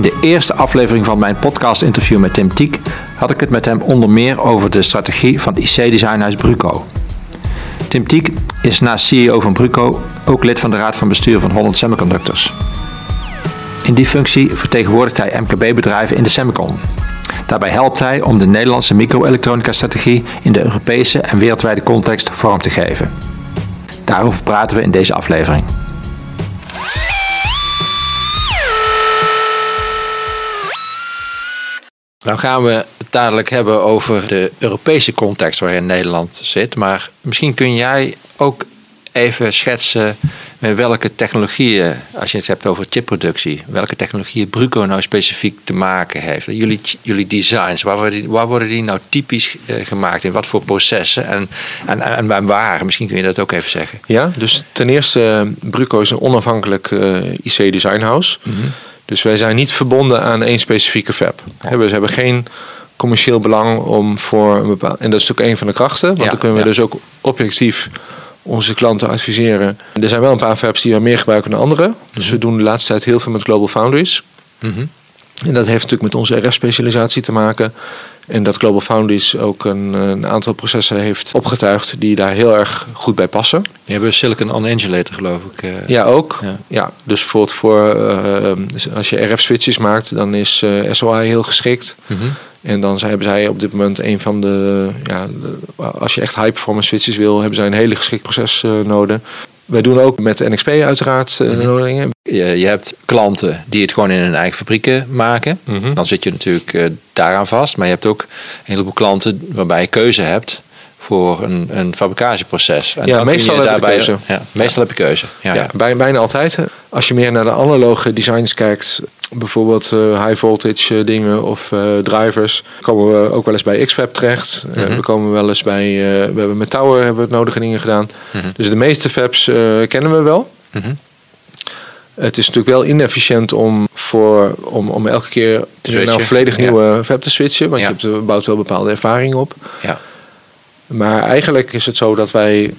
In de eerste aflevering van mijn podcast-interview met Tim Tiek had ik het met hem onder meer over de strategie van IC-designhuis Bruco. Tim Tiek is naast CEO van Bruco ook lid van de raad van bestuur van Holland Semiconductors. In die functie vertegenwoordigt hij MKB-bedrijven in de semicon. Daarbij helpt hij om de Nederlandse microelektronica-strategie in de Europese en wereldwijde context vorm te geven. Daarover praten we in deze aflevering. Nou gaan we het dadelijk hebben over de Europese context waarin Nederland zit. Maar misschien kun jij ook even schetsen met welke technologieën, als je het hebt over chipproductie, welke technologieën Bruco nou specifiek te maken heeft. Jullie, jullie designs, waar worden, die, waar worden die nou typisch eh, gemaakt? In wat voor processen en, en, en waar? Misschien kun je dat ook even zeggen. Ja, dus ten eerste, Bruco is een onafhankelijk eh, IC-designhouse. Mm Dus wij zijn niet verbonden aan één specifieke fab. Ja. We hebben geen commercieel belang om voor een bepaald. En dat is ook een van de krachten, want ja, dan kunnen we dus ook objectief onze klanten adviseren. Er zijn wel een paar fabs die we meer gebruiken dan andere. Dus we doen de laatste tijd heel veel met Global Foundries. Mhm. En dat heeft natuurlijk met onze RF-specialisatie te maken. En dat Global Foundries ook een, een, aantal processen heeft opgetuigd die daar heel erg goed bij passen. Die hebben Silicon on Angulator geloof ik. Uh, ja, ook. Ja. ja. dus bijvoorbeeld voor uh, als je RF-switches maakt, dan is uh, SOI heel geschikt. Mm en dan hebben zij op dit moment een van de, ja, als je echt high performance switches wil, hebben zij een hele geschikt proces uh, nodig. Wij doen ook met NXP uiteraard uh, mm Je, je, hebt klanten die het gewoon in hun eigen fabrieken maken. Mhm. Dan zit je natuurlijk uh, daaraan vast. Maar je hebt ook een heleboel klanten waarbij je keuze hebt voor een, een fabrikageproces. En ja, meestal heb daarbij, je keuze. Ja, meestal heb je keuze. Ja, ja, bijna altijd. Als je meer naar de analoge designs kijkt, bijvoorbeeld uh, high voltage uh, dingen of uh, drivers, komen we ook wel eens bij XFAB terecht. Mm -hmm. we komen wel eens bij, we hebben met Tower hebben we het nodige dingen gedaan. Mm -hmm. Dus de meeste fabs kennen we wel. Mm -hmm. Het is natuurlijk wel inefficiënt om, voor, om, om elke keer naar een volledig nieuwe ja. fab te switchen, want ja. je hebt, bouwt wel bepaalde ervaring op. Ja. Maar eigenlijk is het zo dat wij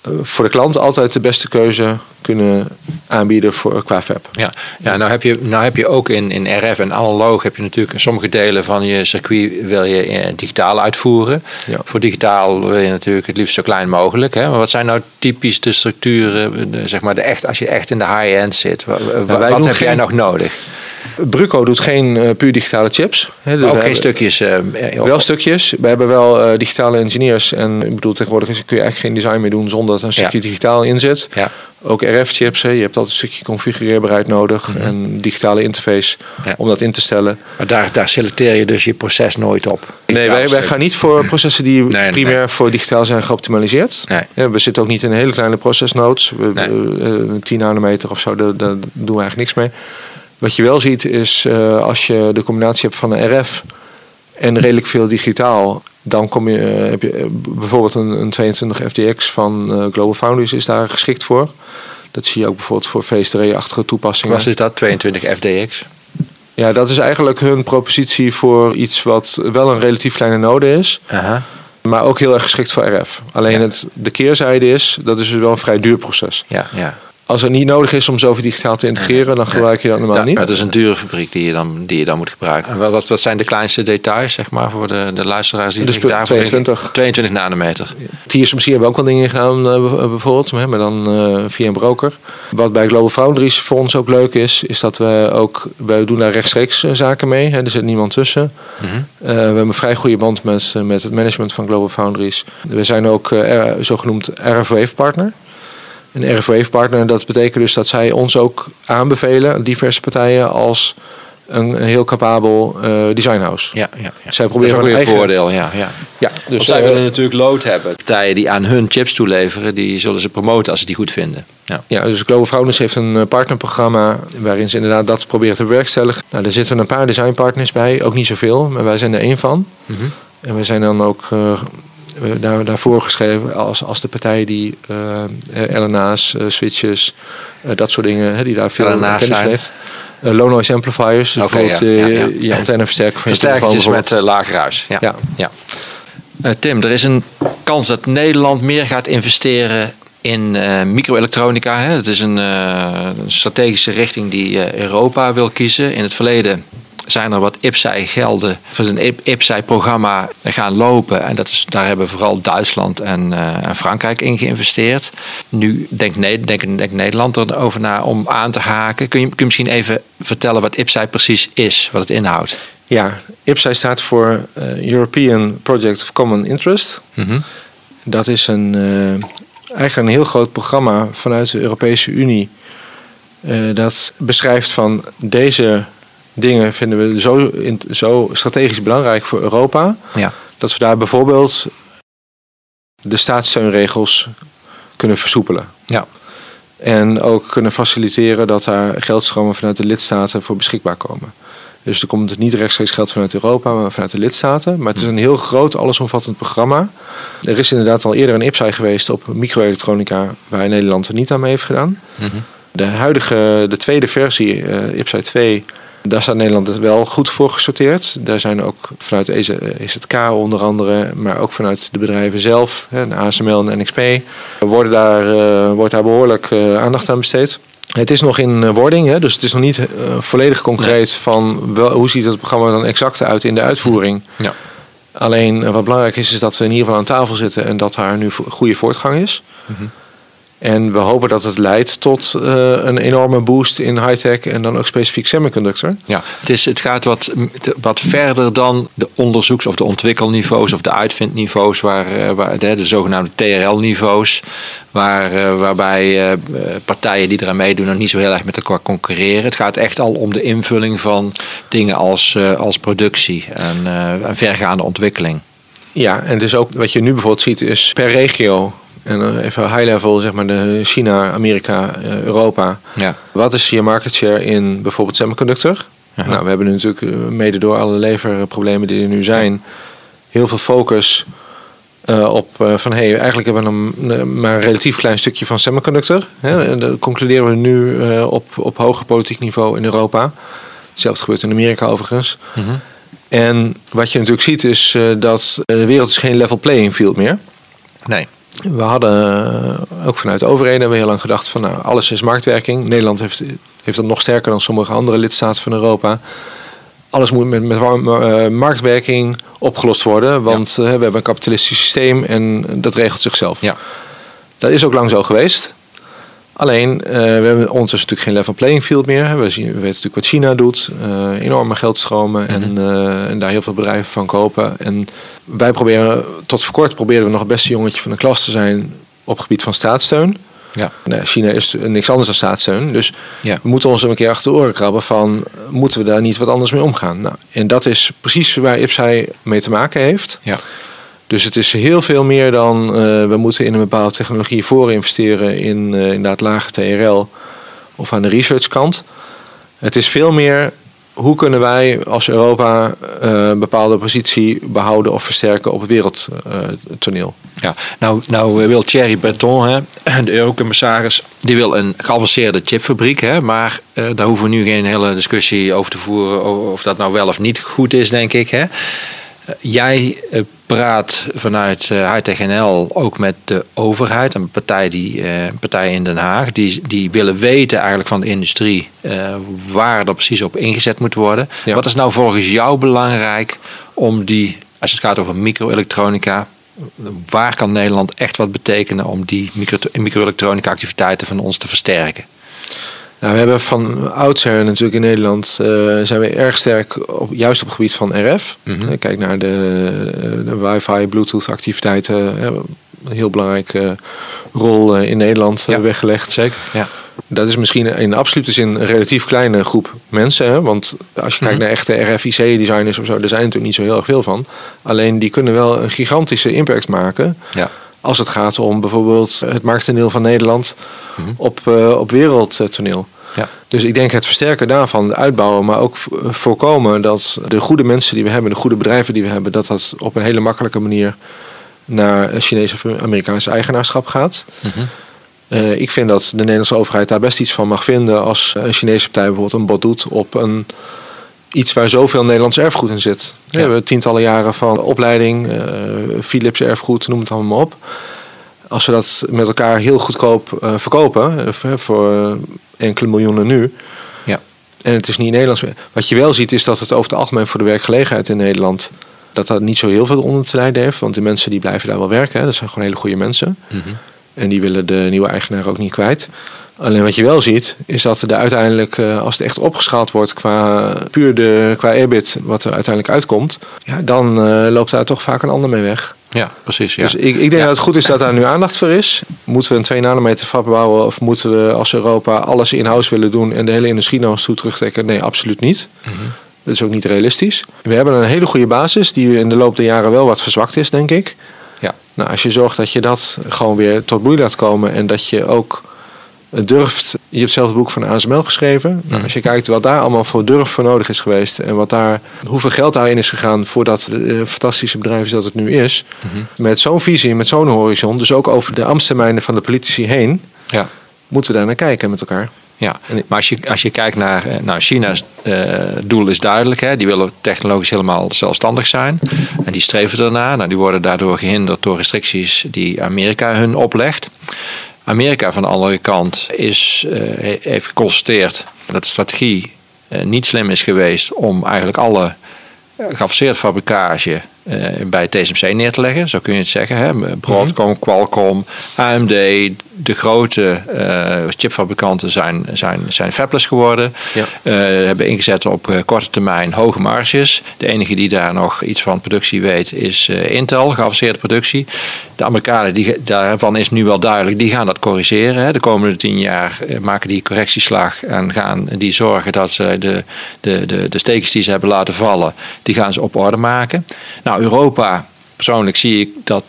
eh, voor de klant altijd de beste keuze kunnen aanbieden voor, qua fab. Ja, ja nou, heb je, nou heb je ook in, in RF en analoog heb je natuurlijk sommige delen van je circuit wil je eh, digitaal uitvoeren. Ja. Voor digitaal wil je natuurlijk het liefst zo klein mogelijk. Hè? Maar wat zijn nou typisch de structuren, zeg maar de echt, als je echt in de high-end zit? Wat, wat heb jij nog nodig? Bruco doet geen uh, puur digitale chips. Hè, dus Ook geen stukjes? Uh, wel stukjes. We hebben wel uh, digitale engineers. En ik bedoel, tegenwoordig kun je eigenlijk geen design meer doen zonder dat er een stukje ja. digitaal in zit. Ja. Ook RF-chips. Je hebt altijd een stukje configureerbaarheid nodig. Mm -hmm. En digitale interface ja. om dat in te stellen. Maar daar, daar selecteer je dus je proces nooit op? Nee, wij, wij gaan niet voor processen die nee, primair nee. voor digitaal zijn geoptimaliseerd. Nee. we zitten ook niet in hele kleine procesnodes. We, 10 nanometer of zo, daar, daar doen we eigenlijk niks mee. Wat je wel ziet is uh, als je de combinatie hebt van een RF en redelijk veel digitaal, dan kom je, uh, heb je uh, bijvoorbeeld een, een 22 FDX van Global Foundries is daar geschikt voor. Dat zie je ook bijvoorbeeld voor VST-achtige toepassingen. Was is dat, 22 FDX? Ja, dat is eigenlijk hun propositie voor iets wat wel een relatief kleine node is. Aha. Maar ook heel erg geschikt voor RF. Alleen ja. het, de keerzijde is, dat is dus wel een vrij duur proces. Ja, ja als het niet nodig is om zoveel digitaal te integreren, dan gebruik je dat normaal ja, niet. Het is een dure fabriek die je dan, die je dan moet gebruiken. En wat, wat zijn de kleinste details, zeg maar, voor de, de luisteraars die dus zich daarvoor 22. 22 nanometer. TSMC hebben we ook wel dingen gedaan, uh, bijvoorbeeld, maar dan uh, via een broker. Wat bij Global Foundries voor ons ook leuk is, is dat we ook, wij doen daar rechtstreeks zaken mee. Hè, er zit niemand tussen. Mm -hmm. uh, we hebben een vrij goede band met, met het management van Global Foundries. We zijn ook zogenoemd RF partner een RFWave-partner. Dat betekent dus dat zij ons ook aanbevelen, diverse partijen, als een, heel capabel uh, designhouse. Ja, ja, ja. Zij proberen dat is ook een voordeel, ja. ja. ja dus zij uh, willen natuurlijk load hebben. Partijen die aan hun chips toeleveren, die zullen ze promoten als ze die goed vinden. Ja, ja dus Global Founders heeft een eh, partnerprogramma waarin ze inderdaad dat proberen te bewerkstelligen. Nou, daar zitten een paar designpartners bij, ook niet zoveel, maar wij zijn er één van. Mm -hmm. En we zijn dan ook uh, daar, daarvoor geschreven als, als de partij die uh, LNA's, uh, switches, uh, dat soort dingen, hè, die daar veel LNA's kennis zijn. heeft. Low noise amplifiers, okay, bijvoorbeeld ja, ja, ja. je antenneversterker van je Versterkertjes met laag ruis. Ja. Ja. Uh, Tim, er is een kans dat Nederland meer gaat investeren in uh, microelektronica. Hè. Dat is een, uh, strategische richting die Europa wil kiezen. In het verleden zijn er wat IPSAI-gelden voor een IPSAI-programma gaan lopen. En dat is, daar hebben vooral Duitsland en, en Frankrijk in geïnvesteerd. Nu denkt, denk, denk Nederland erover na om aan te haken. Kun je, kun je misschien even vertellen wat IPSAI precies is, wat het inhoudt? Ja, IPSAI staat voor European Project of Common Interest. Mm -hmm. Dat is een eigenlijk een heel groot programma vanuit de Europese Unie. Uh, dat beschrijft van deze dingen vinden we zo, in, zo strategisch belangrijk voor Europa. Ja. Dat we daar bijvoorbeeld de staatssteunregels kunnen versoepelen. Ja. En ook kunnen faciliteren dat daar geldstromen vanuit de lidstaten voor beschikbaar komen. Dus er komt niet rechtstreeks geld vanuit Europa, maar vanuit de lidstaten. Maar het is een heel groot, allesomvattend programma. Er is inderdaad al eerder een IPSAI geweest op microelektronica, waar Nederland er niet aan mee heeft gedaan. Mhm. De huidige, de tweede versie, uh, IPSAI 2, daar staat Nederland wel goed voor gesorteerd. Daar zijn ook vanuit EZK onder andere, maar ook vanuit de bedrijven zelf, de ASML en NXP, worden daar, uh, wordt daar behoorlijk uh, aandacht aan besteed. Het is nog in eh, wording, hè, dus het is nog niet volledig concreet van wel, hoe ziet het programma dan exact uit in de uitvoering. Ja. Alleen wat belangrijk is, is dat we in ieder geval aan tafel zitten en dat daar nu goede voortgang is. Mm -hmm. En we hopen dat het leidt tot uh, een enorme boost in high-tech en dan ook specifiek semiconductor. Ja, het, is, het gaat wat, wat verder dan de onderzoeks- of de ontwikkelniveaus of de uitvindniveaus, waar, waar de, de zogenaamde TRL-niveaus, waar, uh, waarbij partijen die eraan meedoen nog niet zo heel erg met elkaar concurreren. Het gaat echt al om de invulling van dingen als, als productie en, en vergaande ontwikkeling. Ja, en dus ook wat je nu bijvoorbeeld ziet is per regio en even high level, zeg maar de China, Amerika, Europa. Ja. Wat is je market share in bijvoorbeeld semiconductor? Nou, we hebben nu natuurlijk mede door alle leverproblemen die er nu zijn, heel veel focus uh, op uh, van hey, eigenlijk hebben we een, maar een relatief klein stukje van semiconductor. Hè? En dat concluderen we nu uh, op, op hoger politiek niveau in Europa. Hetzelfde gebeurt in Amerika overigens. Mm -hmm. En wat je natuurlijk ziet is dat de wereld is geen level playing field meer. Nee. We hadden ook vanuit de overheden hebben we heel lang gedacht van nou, alles is marktwerking. Nederland heeft, heeft dat nog sterker dan sommige andere lidstaten van Europa. Alles moet met, met uh, marktwerking opgelost worden, want ja. uh, we hebben een kapitalistisch systeem en dat regelt zichzelf. Ja. Dat is ook lang zo geweest. Alleen, uh, we hebben ondertussen natuurlijk geen level playing field meer. We, zien, we weten natuurlijk wat China doet. enorme geldstromen mm -hmm. en, en, daar heel veel bedrijven van kopen. En wij proberen, tot voor kort proberen we nog het beste jongetje van de klas te zijn op het gebied van staatssteun. Ja. Nou, China is niks anders dan staatssteun. Dus ja. we moeten ons een keer achter de oren krabben van... moeten we daar niet wat anders mee omgaan? Nou, en dat is precies waar IPSAI mee te maken heeft. Ja. Dus het is heel veel meer dan... Uh, we moeten in een bepaalde technologie voor investeren... in uh, inderdaad lage TRL of aan de researchkant. Het is veel meer hoe kunnen wij als Europa een bepaalde positie behouden of versterken op het wereldtoneel? Ja, nou, nou wil Thierry Breton, hè, de eurocommissaris, die wil een geavanceerde chipfabriek. Hè, maar daar hoeven we nu geen hele discussie over te voeren of dat nou wel of niet goed is, denk ik. Hè. Jij praat vanuit uh, Hightech NL ook met de overheid, een partij, die, partij in Den Haag, die, die willen weten eigenlijk van de industrie waar dat precies op ingezet moet worden. Ja. Wat is nou volgens jou belangrijk om die, als het gaat over microelektronica, waar kan Nederland echt wat betekenen om die micro, microelektronica activiteiten van ons te versterken? Nou, we hebben van oudsher natuurlijk in Nederland uh, zijn we erg sterk op, juist op het gebied van RF. Mm -hmm. Kijk naar de, de wifi, bluetooth activiteiten. een heel belangrijke rol in Nederland ja, weggelegd. Zeker, ja. Dat is misschien in absolute zin een relatief kleine groep mensen. Hè? Want als je kijkt mhm. naar echte RFIC-designers of zo, er zijn natuurlijk niet zo heel erg veel van. Alleen die kunnen wel een gigantische impact maken. Ja. Als het gaat om bijvoorbeeld het markttoneel van Nederland mm -hmm. op, uh, op wereldtoneel. Ja. Dus ik denk het versterken daarvan, uitbouwen, maar ook voorkomen dat de goede mensen die we hebben, de goede bedrijven die we hebben, dat dat op een hele makkelijke manier naar Chinese of Amerikaanse eigenaarschap gaat. Mm -hmm. uh, ik vind dat de Nederlandse overheid daar best iets van mag vinden als een Chinese partij bijvoorbeeld een bod doet op een, iets waar zoveel Nederlands erfgoed in zit. Ja. We hebben tientallen jaren van opleiding, uh, Philips erfgoed, noem het allemaal op. Als we dat met elkaar heel goedkoop uh, verkopen, uh, voor enkele miljoenen nu. Ja. En het is niet Nederlands meer. Wat je wel ziet is dat het over het algemeen voor de werkgelegenheid in Nederland dat dat niet zo heel veel onder te lijden heeft. Want de mensen die blijven daar wel werken. Hè. Dat zijn gewoon hele goede mensen. Mhm. En die willen de nieuwe eigenaar ook niet kwijt. Alleen wat je wel ziet, is dat er uiteindelijk, eh, als het echt opgeschaald wordt qua puur de, qua EBIT, wat er uiteindelijk uitkomt, ja, dan uh, loopt daar toch vaak een ander mee weg. Ja, precies. Ja. Dus ik, ik denk dat het goed is dat daar nu aandacht voor is. Moeten we een 2 nanometer fab bouwen of moeten we als Europa alles in-house willen doen en de hele industrie naar ons toe terugtrekken? Nee, absoluut niet. Mhm. Dat is ook niet realistisch. We hebben een hele goede basis die in de loop der jaren wel wat verzwakt is, denk ik. Ja. Nou, als je zorgt dat je dat gewoon weer tot bloei laat komen en dat je ook durft. Je hebt zelf het boek van ASML geschreven. Nou, als je kijkt wat daar allemaal voor durf voor nodig is geweest en wat daar, hoeveel geld daarin is gegaan voordat het uh, fantastische bedrijf is dat het nu is. Mhm. Met zo'n visie, met zo'n horizon, dus ook over de ambtstermijnen van de politici heen, Ja. moeten we daar naar kijken met elkaar. Ja, maar als je, als je kijkt naar eh, nou, China's eh, doel is duidelijk. Hè? Die willen technologisch helemaal zelfstandig zijn. En die streven ernaar. Nou, die worden daardoor gehinderd door restricties die Amerika hun oplegt. Amerika van de andere kant is, eh, he- heeft geconstateerd dat de strategie eh, niet slim is geweest om eigenlijk alle eh, geavanceerde fabrikage bij TSMC neer te leggen, zo kun je het zeggen. Hè? Broadcom, Qualcomm, AMD, de grote eh, chipfabrikanten zijn, zijn, zijn fabless geworden. Ja. Eh, hebben ingezet op eh, korte termijn hoge marges. De enige die daar nog iets van productie weet is eh, Intel, geavanceerde productie. De Amerikanen, die, daarvan is nu wel duidelijk, die gaan dat corrigeren. Hè. De komende tien jaar eh, maken die correctieslag en gaan die zorgen dat ze de, de, de, de stekens die ze hebben laten vallen, die gaan ze op orde maken. Nou, Europa, persoonlijk zie ik dat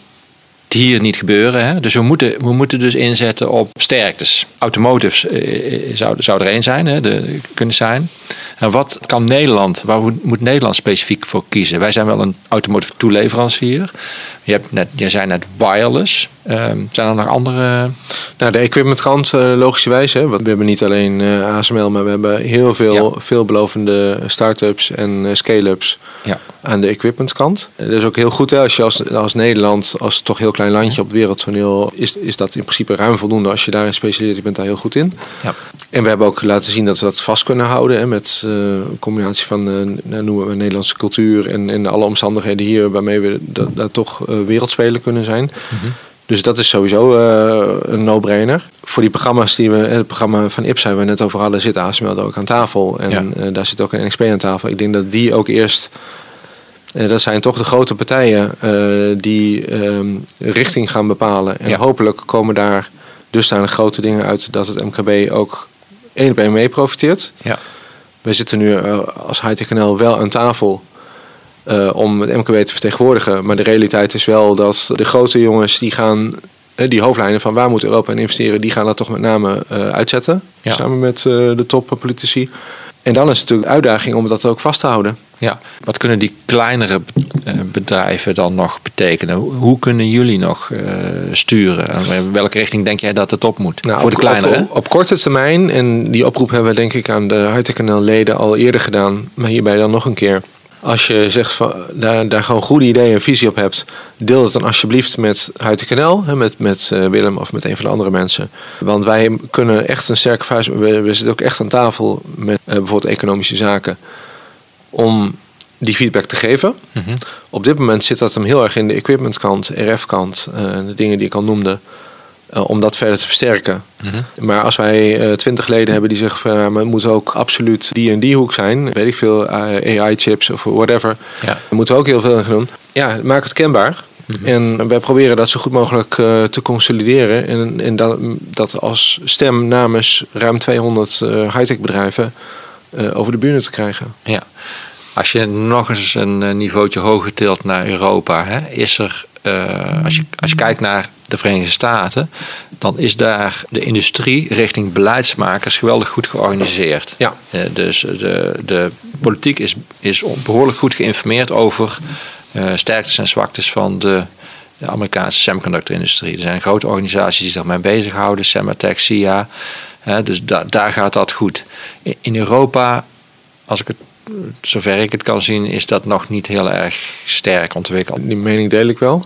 hier niet gebeuren. Hè? Dus we moeten, we moeten dus inzetten op sterktes. Automotives eh, zou, zou er één zijn, hè? De, kunnen zijn. En wat kan Nederland, waar moet- moet Nederland specifiek voor kiezen? Wij zijn wel een automotive toeleverancier. Je hebt net, jij zei net wireless. Ehm, zijn er nog andere... Nou, de equipmentkant, eh logischerwijs. Hè, want we hebben niet alleen eh, ASML, maar we hebben heel veel veelbelovende start-ups en eh, scale-ups Ja. aan de equipmentkant. Dat is ook heel goed hè, als je als, als Nederland, als toch heel klein landje op het wereldtoneel, is, is dat in principe ruim voldoende als je daarin specialiseert. Je bent daar heel goed in. Ja. En we hebben ook laten zien dat we dat vast kunnen houden. Hè, met een combinatie van nou, noemen we Nederlandse cultuur en, en alle omstandigheden hier waarmee we da- daar toch wereldspeler kunnen zijn. Dus dat is sowieso eh, een no-brainer. Voor die programma's die we, het programma van IPSA waar we net over hadden, zit ASML ook aan tafel. En Ja. eh, daar zit ook een NXP aan tafel. Ik denk dat die ook eerst, eh, dat zijn toch de grote partijen die ehm, richting gaan bepalen. En Ja. hopelijk komen daar dusdanig grote dingen uit dat het MKB ook één op één mee profiteert. Ja. Wij zitten nu als Hightech wel aan tafel om het MKB te vertegenwoordigen. Maar de realiteit is wel dat de grote jongens die gaan, eh, die hoofdlijnen van waar moet Europa in investeren, die gaan dat toch met name eh, uitzetten. Ja. Samen met eh, de toppolitici. En dan is het natuurlijk de uitdaging om dat ook vast te houden. Ja. Wat kunnen die kleinere eh, bedrijven dan nog betekenen? Hoe- kunnen jullie nog eh, sturen? En in welke richting denk jij dat het op moet? Nou, Voor de op- kleinere? Op, op, korte termijn, en die oproep hebben we denk ik aan de Hightech NL leden al eerder gedaan, maar hierbij dan nog een keer. Als je zegt van, daar, daar gewoon goede ideeën en visie op hebt, deel het dan alsjeblieft met NL, hè, met, met eh, Willem of met een van de andere mensen. Want wij kunnen echt een sterke vuist, we, we zitten ook echt aan tafel met eh, bijvoorbeeld economische zaken, om die feedback te geven. Mhm. Op dit moment zit dat hem heel erg in de equipmentkant, RF-kant, eh, de dingen die ik al noemde, eh, om dat verder te versterken. Mhm. Maar als wij twintig leden hebben die zeggen van maar het moet ook absoluut die en die hoek zijn, weet ik veel, eh, AI-chips of whatever, Ja. daar moeten we ook heel veel in doen. Ja, maak het kenbaar. En wij proberen dat zo goed mogelijk te consolideren. En, en dat, dat als stem namens ruim 200 eh high-tech bedrijven over de bühne te krijgen. Ja. Als je nog eens een niveautje hoger tilt naar Europa, hè, is er, als, je, als je kijkt naar de Verenigde Staten, dan is daar de industrie richting beleidsmakers geweldig goed georganiseerd. Ja. Eh, dus de, de politiek is, is behoorlijk goed geïnformeerd over eh sterktes en zwaktes van de, de Amerikaanse semiconductor-industrie. Er zijn grote organisaties die zich mee bezighouden, Sematech, SIA. Hè, dus da- daar gaat dat goed. In, in Europa, als ik het, zover ik het kan zien, is dat nog niet heel erg sterk ontwikkeld. Die mening deel ik wel.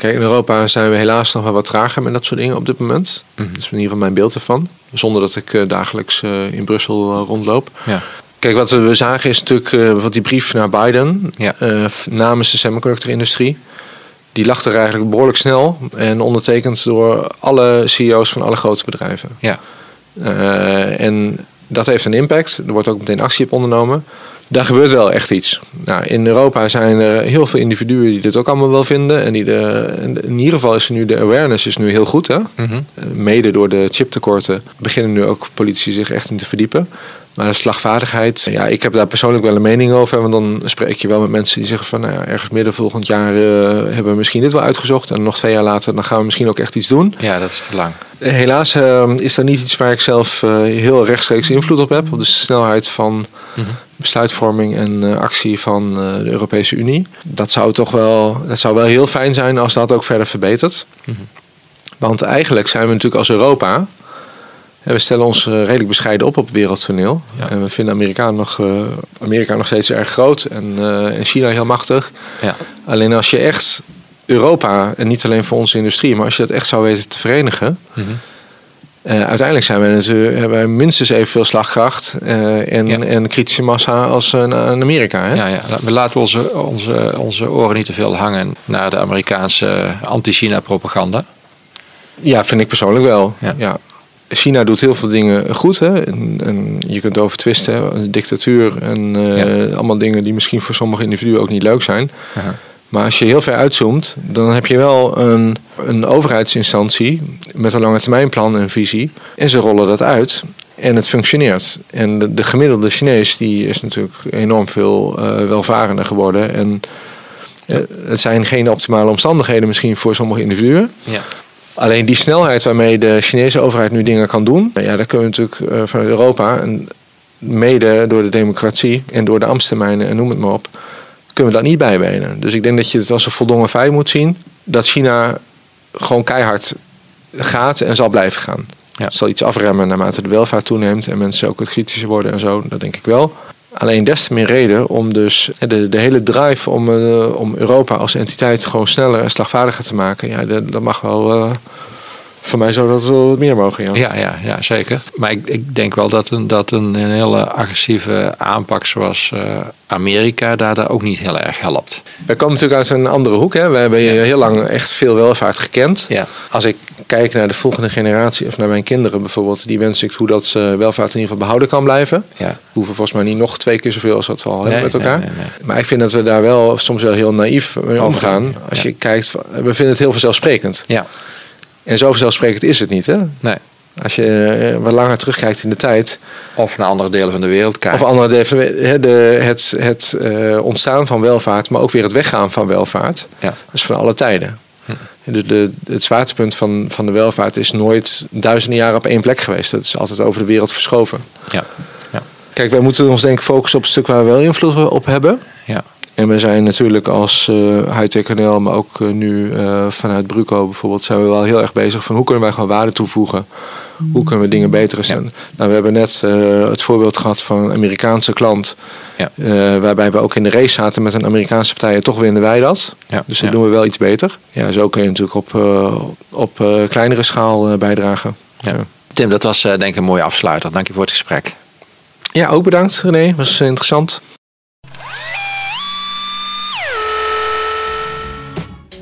Kijk, in Europa zijn we helaas nog wel wat trager met dat soort dingen op dit moment. Mhm. Dat is in ieder geval mijn beeld ervan. Zonder dat ik eh, dagelijks eh, in Brussel eh, rondloop. Ja. Kijk, wat we zagen is natuurlijk wat die brief naar Biden Ja. namens de semiconductor-industrie. Die lag er eigenlijk behoorlijk snel en ondertekend door alle CEO's van alle grote bedrijven. Ja. En dat heeft een impact. Er wordt ook meteen actie op ondernomen. Daar gebeurt wel echt iets. Nou, in Europa zijn er heel veel individuen die dit ook allemaal wel vinden. En die de, in ieder geval is nu de awareness is nu heel goed. Hè? Mhm. Eh, Mede door de chiptekorten beginnen nu ook politici zich echt in te verdiepen. Maar de slagvaardigheid, ja, ik heb daar persoonlijk wel een mening over. Want dan spreek je wel met mensen die zeggen van nou ja, ergens midden volgend jaar eh, hebben we misschien dit wel uitgezocht. En nog twee jaar later dan gaan we misschien ook echt iets doen. ja, dat is te lang. Eh, Helaas eh, is dat niet iets waar ik zelf heel rechtstreeks invloed op heb. Op de snelheid van Mhm. Besluitvorming en eh, actie van eh, de Europese Unie. Dat zou toch wel, dat zou wel heel fijn zijn als dat ook verder verbetert. Mhm. Want eigenlijk zijn we natuurlijk als Europa. en we stellen ons eh, redelijk bescheiden op op het wereldtoneel. Ja. En we vinden Amerika nog, Amerika nog steeds erg groot en, en China heel machtig. Ja. Alleen als je echt Europa, en niet alleen voor onze industrie, maar als je dat echt zou weten te verenigen. Mhm. Eh, uiteindelijk zijn we natuurlijk, hebben wij minstens evenveel slagkracht eh, en, Ja. en kritische massa als eh, in Amerika. Hè? Ja, ja. We laten onze, onze, onze oren niet te veel hangen naar de Amerikaanse anti-China-propaganda. Ja, vind ik persoonlijk wel. Ja. Ja. China doet heel veel dingen goed. Hè? En, en je kunt over twisten, hè? dictatuur en eh, allemaal dingen die misschien voor sommige individuen ook niet leuk zijn. Maar als je heel ver uitzoomt, dan heb je wel een, een overheidsinstantie met een lange termijnplan en visie. En ze rollen dat uit en het functioneert. En de, de gemiddelde Chinees die is natuurlijk enorm veel eh, welvarender geworden. En eh, het zijn geen optimale omstandigheden misschien voor sommige individuen. Ja. Alleen die snelheid waarmee de Chinese overheid nu dingen kan doen, ja, daar kunnen we natuurlijk eh, vanuit Europa, en mede door de democratie en door de ambtstermijnen en noem het maar op, kunnen we dat niet bijbenen. Dus ik denk dat je het als een voldongen feit moet zien dat China gewoon keihard gaat en zal blijven gaan. Ja. Het zal iets afremmen naarmate de welvaart toeneemt en mensen ook wat kritischer worden en zo, dat denk ik wel. Alleen des te meer reden om dus de, de hele drive om, eh, om Europa als entiteit gewoon sneller en slagvaardiger te maken. Ja, dat, dat mag wel. eh, voor mij zou dat wel wat meer mogen. Ja. Ja, ja, ja, zeker. Maar ik, ik denk wel dat een, dat een, een hele agressieve aanpak zoals eh, Amerika daar, daar ook niet heel erg helpt. We komen natuurlijk uit een andere hoek. Hè. We hebben heel lang echt veel welvaart gekend. Ja. Als ik kijk naar de volgende generatie, of naar mijn kinderen bijvoorbeeld, die wens ik hoe dat eh, welvaart in ieder geval behouden kan blijven. Ja. We hoeven volgens mij niet nog twee keer zoveel als wat we al hebben Nee, met elkaar. nee, nee, nee. Maar ik vind dat we daar wel soms wel heel naïef mee Omgaan. Als je kijkt, we vinden het heel vanzelfsprekend. Ja, En zo vanzelfsprekend is het niet. Hè? nee. Als je eh, wat langer terugkijkt in de tijd, Of naar andere delen van de wereld kijken. Of andere de, hè, de, het, het eh, ontstaan van welvaart, maar ook weer het weggaan van welvaart. Ja. Dat is van alle tijden. Hm. De, de, het zwaartepunt van, van de welvaart is nooit duizenden jaren op één plek geweest. Dat is altijd over de wereld verschoven. Ja. Ja. Kijk, wij moeten ons denk ik focussen op het stuk waar we wel invloed op hebben. Ja. En we zijn natuurlijk als eh Hightech NL, maar ook eh, nu eh, vanuit Bruco bijvoorbeeld, zijn we wel heel erg bezig van hoe kunnen wij gewoon waarde toevoegen. Hoe kunnen we dingen beter zijn? Nou, we hebben net het voorbeeld gehad van een Amerikaanse klant. Ja. waarbij we ook in de race zaten met een Amerikaanse partij. En toch winnen wij dat. Ja. Dus dat doen we wel iets beter. Ja, zo kun je natuurlijk op, op kleinere schaal bijdragen. Ja. Tim, dat was denk ik een mooie afsluiter. Dank je voor het gesprek. Ja, ook bedankt René. Was interessant.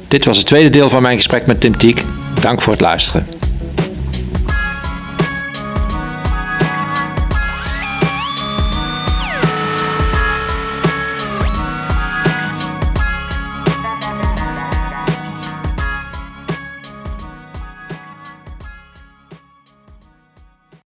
Dit was het tweede deel van mijn gesprek met Tim Tiek. Dank voor het luisteren.